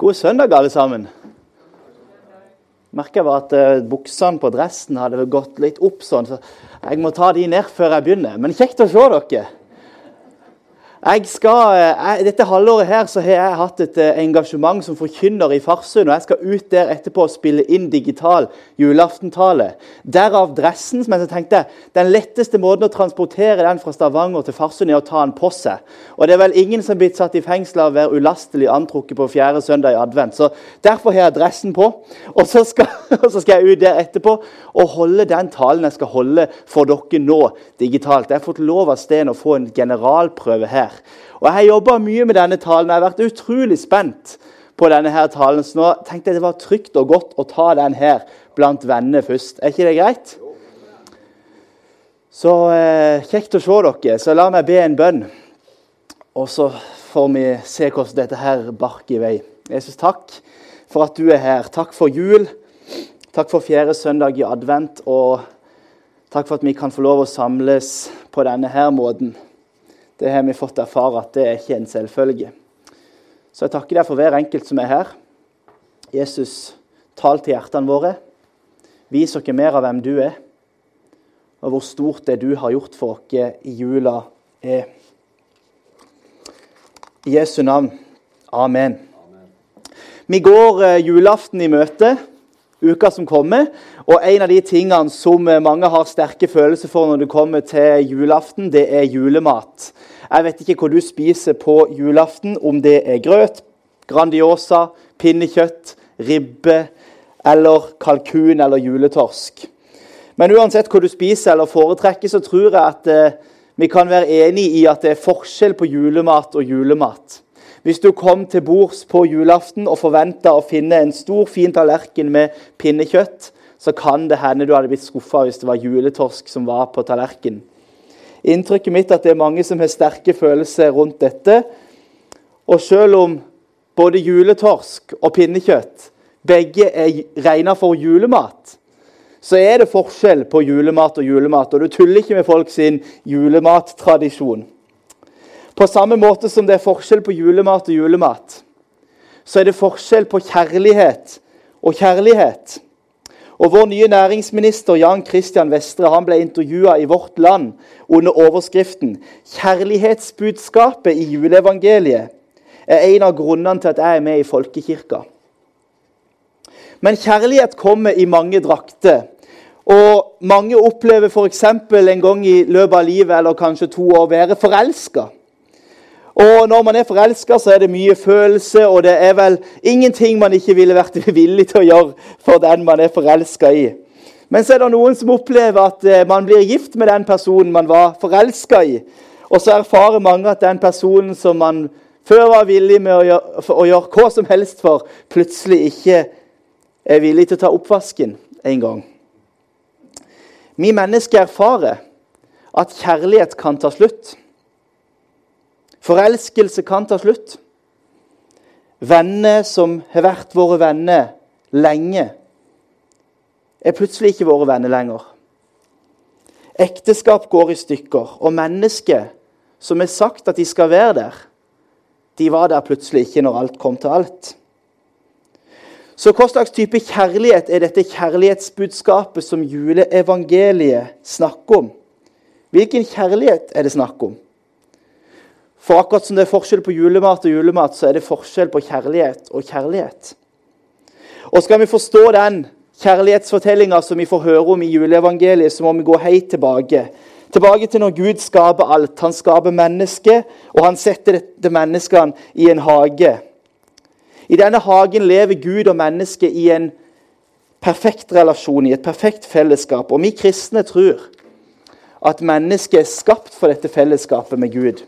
God søndag, alle sammen. Merka var at uh, buksene på dressen hadde gått litt opp sånn, så jeg må ta de ned før jeg begynner. Men kjekt å se dere. Jeg skal, eh, jeg, dette halvåret her så har jeg hatt et eh, engasjement som forkynner i Farsund. og Jeg skal ut der etterpå og spille inn digital julaftentale. Derav dressen. Men jeg tenkte, Den letteste måten å transportere den fra Stavanger til Farsund er å ta den på seg. Og Det er vel ingen som er blitt satt i fengsel av å være ulastelig antrukket på fjerde søndag i advent. så Derfor har jeg dressen på. Og så skal, og så skal jeg ut der etterpå og holde den talen jeg skal holde for dere nå digitalt. Jeg har fått lov av Sten å få en generalprøve her her. Og Jeg har jobba mye med denne talen. Jeg har vært utrolig spent på denne her talen. Så nå tenkte jeg det var trygt og godt å ta den her blant vennene først. Er ikke det greit? Så eh, kjekt å se dere. Så la meg be en bønn. Og så får vi se hvordan dette her barker i vei. Jesus, takk for at du er her. Takk for jul. Takk for fjerde søndag i advent. Og takk for at vi kan få lov å samles på denne her måten. Det har vi fått erfare at det er ikke en selvfølge. Så jeg takker deg for hver enkelt som er her. Jesus, tal til hjertene våre. Vis oss mer av hvem du er, og hvor stort det du har gjort for oss i jula, er. I Jesu navn. Amen. Vi går eh, julaften i møte, uka som kommer. Og en av de tingene som mange har sterke følelser for når det kommer til julaften, det er julemat. Jeg vet ikke hva du spiser på julaften, om det er grøt, Grandiosa, pinnekjøtt, ribbe eller kalkun eller juletorsk. Men uansett hva du spiser eller foretrekker, så tror jeg at eh, vi kan være enig i at det er forskjell på julemat og julemat. Hvis du kom til bords på julaften og forventa å finne en stor, fin tallerken med pinnekjøtt, så kan det hende du hadde blitt skuffa hvis det var juletorsk som var på tallerkenen. Inntrykket mitt er at det er mange som har sterke følelser rundt dette. Og selv om både juletorsk og pinnekjøtt begge er regna for julemat, så er det forskjell på julemat og julemat. Og du tuller ikke med folk sin julemattradisjon. På samme måte som det er forskjell på julemat og julemat, så er det forskjell på kjærlighet og kjærlighet. Og Vår nye næringsminister Jan Christian Vestre han ble intervjua i Vårt Land under overskriften 'Kjærlighetsbudskapet i juleevangeliet' er en av grunnene til at jeg er med i folkekirka. Men kjærlighet kommer i mange drakter. Og mange opplever f.eks. en gang i løpet av livet eller kanskje to år å være forelska. Og når man er forelska, så er det mye følelse, og det er vel ingenting man ikke ville vært villig til å gjøre for den man er forelska i. Men så er det noen som opplever at eh, man blir gift med den personen man var forelska i. Og så erfarer mange at den personen som man før var villig med å gjøre, å gjøre hva som helst for, plutselig ikke er villig til å ta oppvasken en gang. Vi mennesker erfarer at kjærlighet kan ta slutt. Forelskelse kan ta slutt. Venner som har vært våre venner lenge, er plutselig ikke våre venner lenger. Ekteskap går i stykker, og mennesker som har sagt at de skal være der, de var der plutselig ikke når alt kom til alt. Så hva slags type kjærlighet er dette kjærlighetsbudskapet som juleevangeliet snakker om? Hvilken kjærlighet er det snakk om? For akkurat som det er forskjell på julemat og julemat, så er det forskjell på kjærlighet og kjærlighet. Og skal vi forstå den kjærlighetsfortellinga som vi får høre om i juleevangeliet, så må vi gå helt tilbake. Tilbake til når Gud skaper alt. Han skaper mennesket, og han setter dette menneskene i en hage. I denne hagen lever Gud og mennesket i en perfekt relasjon, i et perfekt fellesskap. Og vi kristne tror at mennesket er skapt for dette fellesskapet med Gud.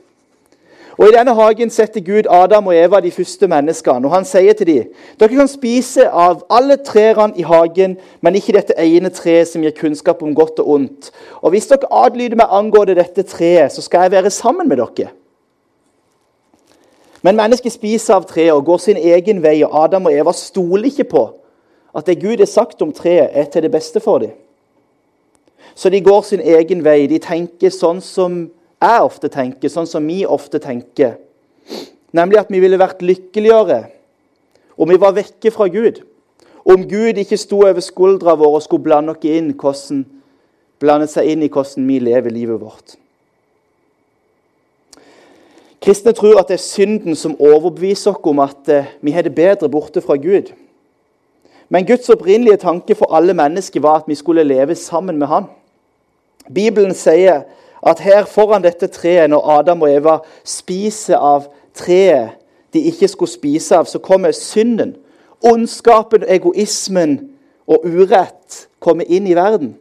Og I denne hagen setter Gud Adam og Eva, de første menneskene, og han sier til dem dere kan spise av alle trærne i hagen, men ikke dette ene treet som gir kunnskap om godt og ondt. Og hvis dere adlyder meg angående dette treet, så skal jeg være sammen med dere. Men mennesket spiser av treet og går sin egen vei, og Adam og Eva stoler ikke på at det Gud har sagt om treet, er til det beste for dem. Så de går sin egen vei. De tenker sånn som jeg ofte tenker, sånn som vi ofte tenker. Nemlig at vi ville vært lykkeligere Om vi var vekke fra Gud. Om Gud ikke sto over skuldra vår og skulle blande, inn hvordan, blande seg inn i hvordan vi lever livet vårt. Kristne tror at det er synden som overbeviser oss om at eh, vi har det bedre borte fra Gud. Men Guds opprinnelige tanke for alle mennesker var at vi skulle leve sammen med Han. Bibelen sier at her foran dette treet, når Adam og Eva spiser av treet de ikke skulle spise av, så kommer synden, ondskapen, egoismen og urett kommer inn i verden.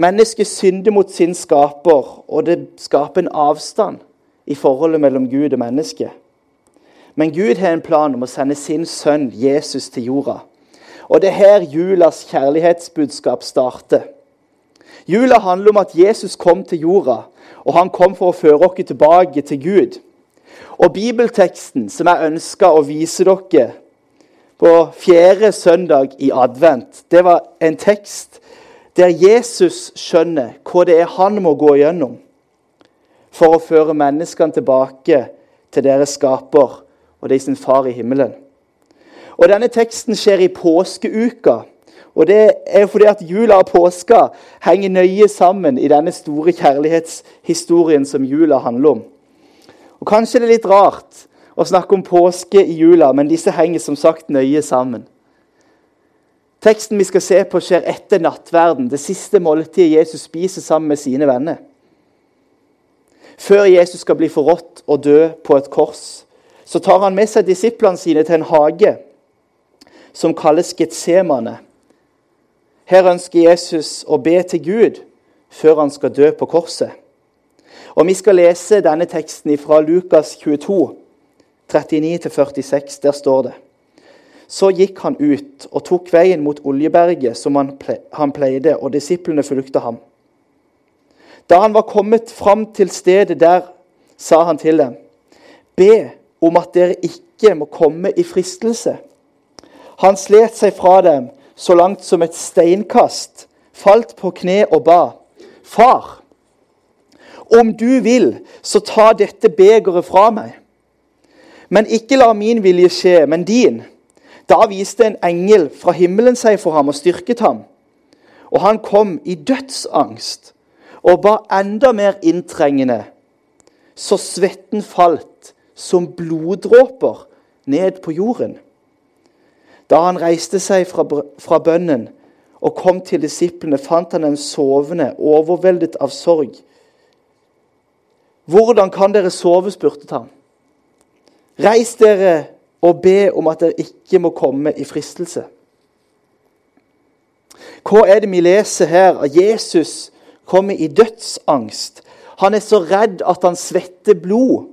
Mennesket synder mot sin skaper, og det skaper en avstand i forholdet mellom Gud og menneske. Men Gud har en plan om å sende sin sønn Jesus til jorda. Og det er her julas kjærlighetsbudskap starter. Jula handler om at Jesus kom til jorda, og han kom for å føre oss tilbake til Gud. Og bibelteksten som jeg ønska å vise dere på fjerde søndag i advent, det var en tekst der Jesus skjønner hva det er han må gå gjennom for å føre menneskene tilbake til deres skaper og er sin far i himmelen. Og Denne teksten skjer i påskeuka. Og Det er fordi at jula og påska henger nøye sammen i denne store kjærlighetshistorien som jula handler om. Og Kanskje det er litt rart å snakke om påske i jula, men disse henger som sagt nøye sammen. Teksten vi skal se på, skjer etter nattverden, det siste måltidet Jesus spiser sammen med sine venner. Før Jesus skal bli forrådt og dø på et kors, så tar han med seg disiplene sine til en hage som kalles Getsemane. Her ønsker Jesus å be til Gud før han skal dø på korset. Og Vi skal lese denne teksten fra Lukas 22, 39-46. Der står det Så gikk han ut og tok veien mot Oljeberget, som han pleide, og disiplene fulgte ham. Da han var kommet fram til stedet der, sa han til dem.: Be om at dere ikke må komme i fristelse. Han slet seg fra dem så langt som et steinkast, falt på kne og ba. Far, om du vil, så ta dette begeret fra meg. Men ikke la min vilje skje, men din. Da viste en engel fra himmelen seg for ham og styrket ham. Og han kom i dødsangst og ba enda mer inntrengende, så svetten falt som bloddråper ned på jorden. Da han reiste seg fra, fra bønnen og kom til disiplene, fant han dem sovende, overveldet av sorg. Hvordan kan dere sove? spurte han. Reis dere og be om at dere ikke må komme i fristelse. Hva er det vi leser her? At Jesus kommer i dødsangst. Han er så redd at han svetter blod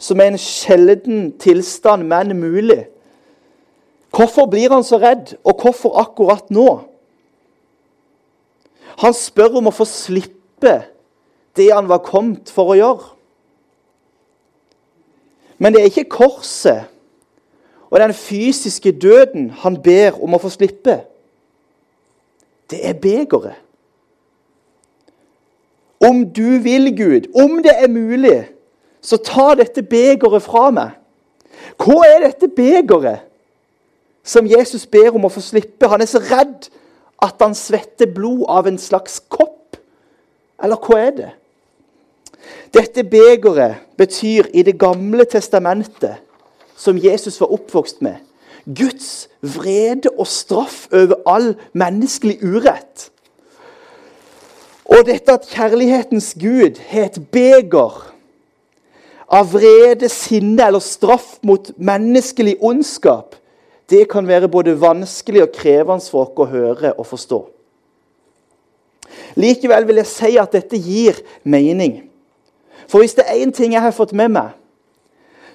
som er en sjelden tilstand, men mulig. Hvorfor blir han så redd, og hvorfor akkurat nå? Han spør om å få slippe det han var kommet for å gjøre. Men det er ikke korset og den fysiske døden han ber om å få slippe. Det er begeret. Om du vil, Gud, om det er mulig, så ta dette begeret fra meg. Hva er dette begeret som Jesus ber om å få slippe? Han er så redd at han svetter blod av en slags kopp. Eller hva er det? Dette begeret betyr i Det gamle testamentet, som Jesus var oppvokst med, Guds vrede og straff over all menneskelig urett. Og dette at kjærlighetens Gud har et beger av vrede, sinne eller straff mot menneskelig ondskap, det kan være både vanskelig og krevende for oss å høre og forstå. Likevel vil jeg si at dette gir mening. For hvis det er én ting jeg har fått med meg,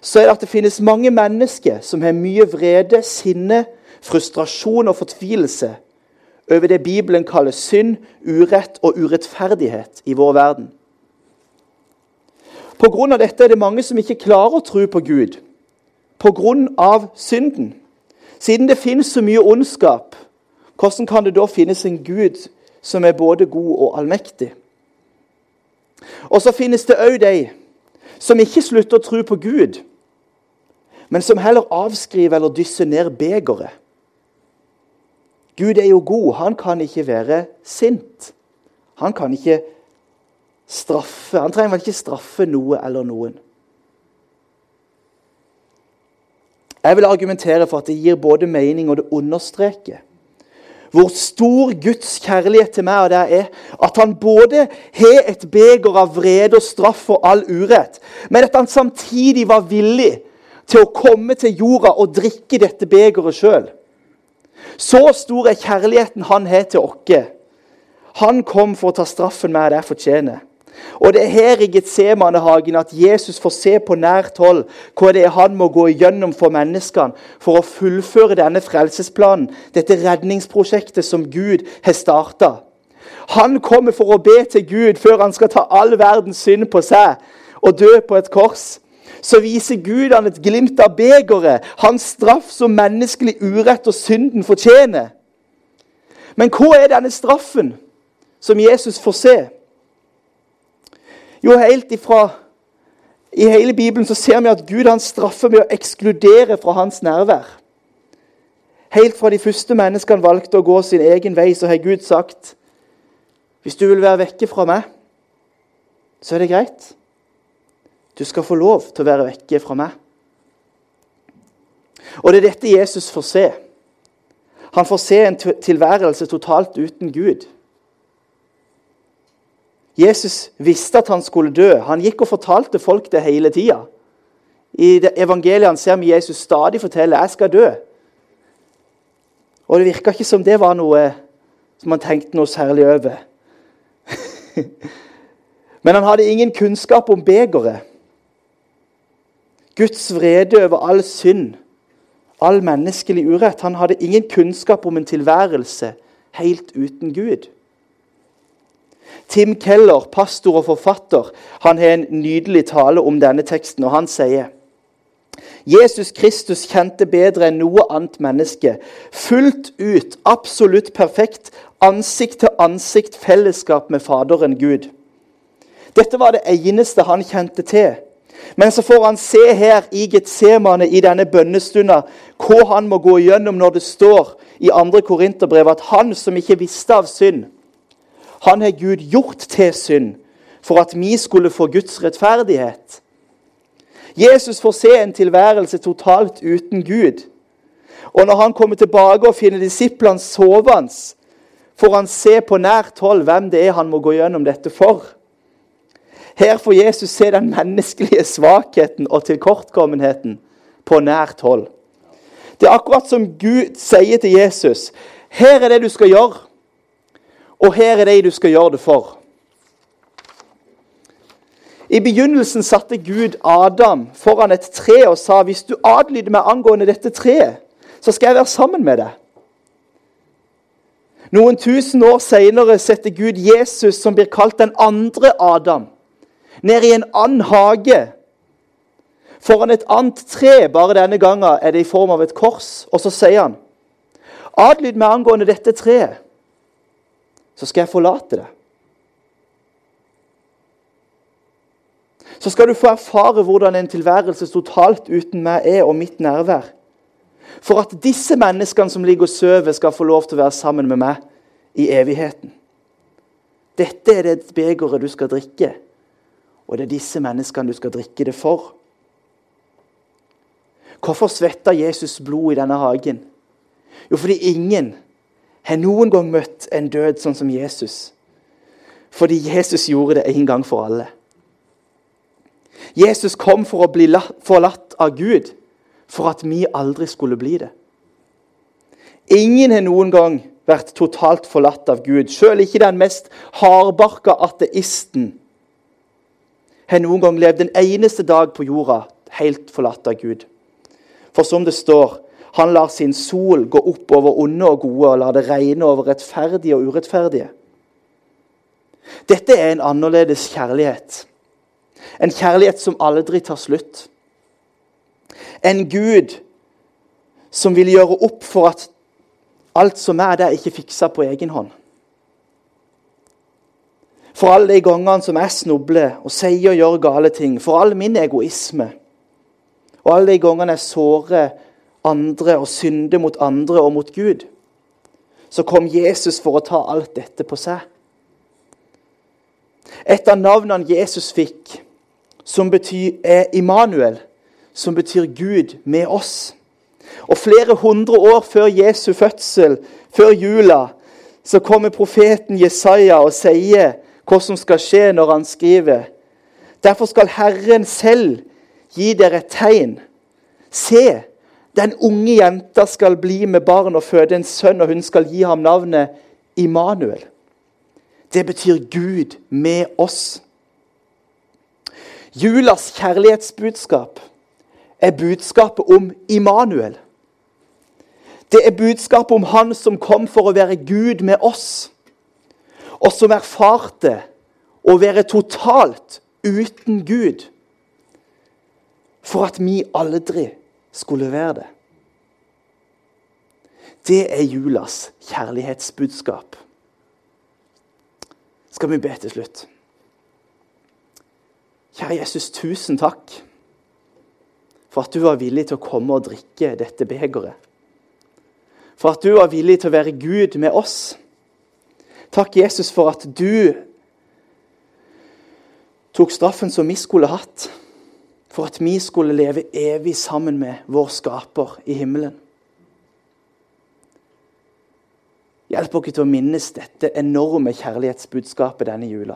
så er det at det finnes mange mennesker som har mye vrede, sinne, frustrasjon og fortvilelse over det Bibelen kaller synd, urett og urettferdighet i vår verden. Pga. dette er det mange som ikke klarer å tro på Gud pga. synden. Siden det finnes så mye ondskap, hvordan kan det da finnes en Gud som er både god og allmektig? Og så finnes det òg de som ikke slutter å tro på Gud, men som heller avskriver eller dysser ned begeret. Gud er jo god. Han kan ikke være sint. Han kan ikke straffe. Han trenger vel ikke straffe noe eller noen. Jeg vil argumentere for at det gir både mening og det understreker hvor stor Guds kjærlighet til meg og deg er. At han både har et beger av vrede og straff for all urett, men at han samtidig var villig til å komme til jorda og drikke dette begeret sjøl. Så stor er kjærligheten han har til oss. Han kom for å ta straffen med det deg fortjener. Og det er her i Getsemanehagen at Jesus får se på nært hold hva det er han må gå igjennom for menneskene for å fullføre denne frelsesplanen, dette redningsprosjektet som Gud har starta. Han kommer for å be til Gud før han skal ta all verdens synd på seg og dø på et kors. Så viser Gud han et glimt av begeret, hans straff som menneskelig urett og synden fortjener. Men hva er denne straffen som Jesus får se? Jo, helt ifra I hele Bibelen så ser vi at Gud han straffer med å ekskludere fra hans nærvær. Helt fra de første menneskene valgte å gå sin egen vei, så har Gud sagt hvis du vil være vekke fra meg, så er det greit. Du skal få lov til å være vekke fra meg. Og det er dette Jesus får se. Han får se en tilværelse totalt uten Gud. Jesus visste at han skulle dø. Han gikk og fortalte folk det hele tida. I evangeliene ser vi Jesus stadig fortelle 'jeg skal dø'. Og Det virka ikke som det var noe som han tenkte noe særlig over. Men han hadde ingen kunnskap om begeret. Guds vrede over all synd, all menneskelig urett. Han hadde ingen kunnskap om en tilværelse helt uten Gud. Tim Keller, pastor og forfatter, han har en nydelig tale om denne teksten. og Han sier Jesus Kristus kjente bedre enn noe annet menneske. Fullt ut, absolutt perfekt, ansikt til ansikt fellesskap med Faderen Gud. Dette var det eneste han kjente til. Men så får han se her i Getsemane i denne bønnestunda hva han må gå igjennom når det står i 2. Korinterbrev at han som ikke visste av synd, han har Gud gjort til synd for at vi skulle få Guds rettferdighet. Jesus får se en tilværelse totalt uten Gud. Og når han kommer tilbake og finner disiplene sovende, får han se på nært hold hvem det er han må gå gjennom dette for. Her får Jesus se den menneskelige svakheten og tilkortkommenheten på nært hold. Det er akkurat som Gud sier til Jesus. Her er det du skal gjøre. Og her er de du skal gjøre det for. I begynnelsen satte Gud Adam foran et tre og sa hvis du adlyder meg angående dette treet, så skal jeg være sammen med deg. Noen tusen år senere setter Gud Jesus, som blir kalt den andre Adam, ned i en annen hage foran et annet tre. Bare denne gangen er det i form av et kors. Og så sier han, adlyd meg angående dette treet så skal jeg forlate det. Så skal du få erfare hvordan en tilværelse totalt uten meg er, og mitt nærvær. For at disse menneskene som ligger og sover, skal få lov til å være sammen med meg i evigheten. Dette er det begeret du skal drikke, og det er disse menneskene du skal drikke det for. Hvorfor svetta Jesus blod i denne hagen? Jo, fordi ingen har noen gang møtt en død sånn som Jesus. Fordi Jesus gjorde det en gang for alle. Jesus kom for å bli forlatt av Gud for at vi aldri skulle bli det. Ingen har noen gang vært totalt forlatt av Gud. Selv ikke den mest hardbarka ateisten har noen gang levd en eneste dag på jorda helt forlatt av Gud. For som det står han lar sin sol gå opp over onde og gode og lar det regne over rettferdige og urettferdige. Dette er en annerledes kjærlighet. En kjærlighet som aldri tar slutt. En Gud som vil gjøre opp for at alt som er der, ikke fikser på egen hånd. For alle de gangene som jeg snubler og sier og gjør gale ting, for all min egoisme Og alle de gangene jeg sårer andre og synde mot andre og mot Gud, så kom Jesus for å ta alt dette på seg. Et av navnene Jesus fikk, som betyr, er Immanuel, som betyr Gud med oss. Og flere hundre år før Jesu fødsel, før jula, så kommer profeten Jesaja og sier hva som skal skje når han skriver. Derfor skal Herren selv gi dere et tegn. Se, den unge jenta skal bli med barn og føde en sønn, og hun skal gi ham navnet Immanuel. Det betyr Gud med oss. Julas kjærlighetsbudskap er budskapet om Immanuel. Det er budskapet om Han som kom for å være Gud med oss, og som erfarte å være totalt uten Gud for at vi aldri skulle være det. Det er julas kjærlighetsbudskap. Skal vi be til slutt? Kjære Jesus, tusen takk for at du var villig til å komme og drikke dette begeret. For at du var villig til å være Gud med oss. Takk, Jesus, for at du tok straffen som vi skulle hatt for at vi skulle leve evig sammen med vår skaper i himmelen. Hjelp oss til å minnes dette enorme kjærlighetsbudskapet denne jula.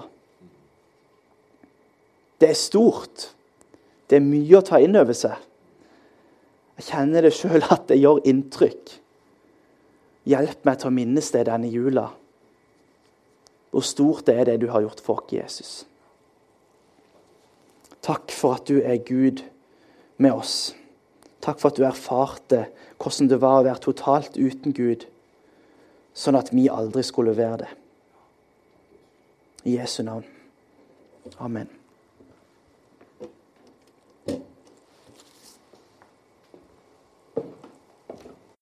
Det er stort. Det er mye å ta inn over seg. Jeg kjenner det sjøl at det gjør inntrykk. Hjelp meg til å minnes det denne jula. Hvor stort det er det du har gjort for oss, Jesus. Takk for at du er Gud med oss. Takk for at du erfarte hvordan det var å være totalt uten Gud, sånn at vi aldri skulle være det. I Jesu navn. Amen.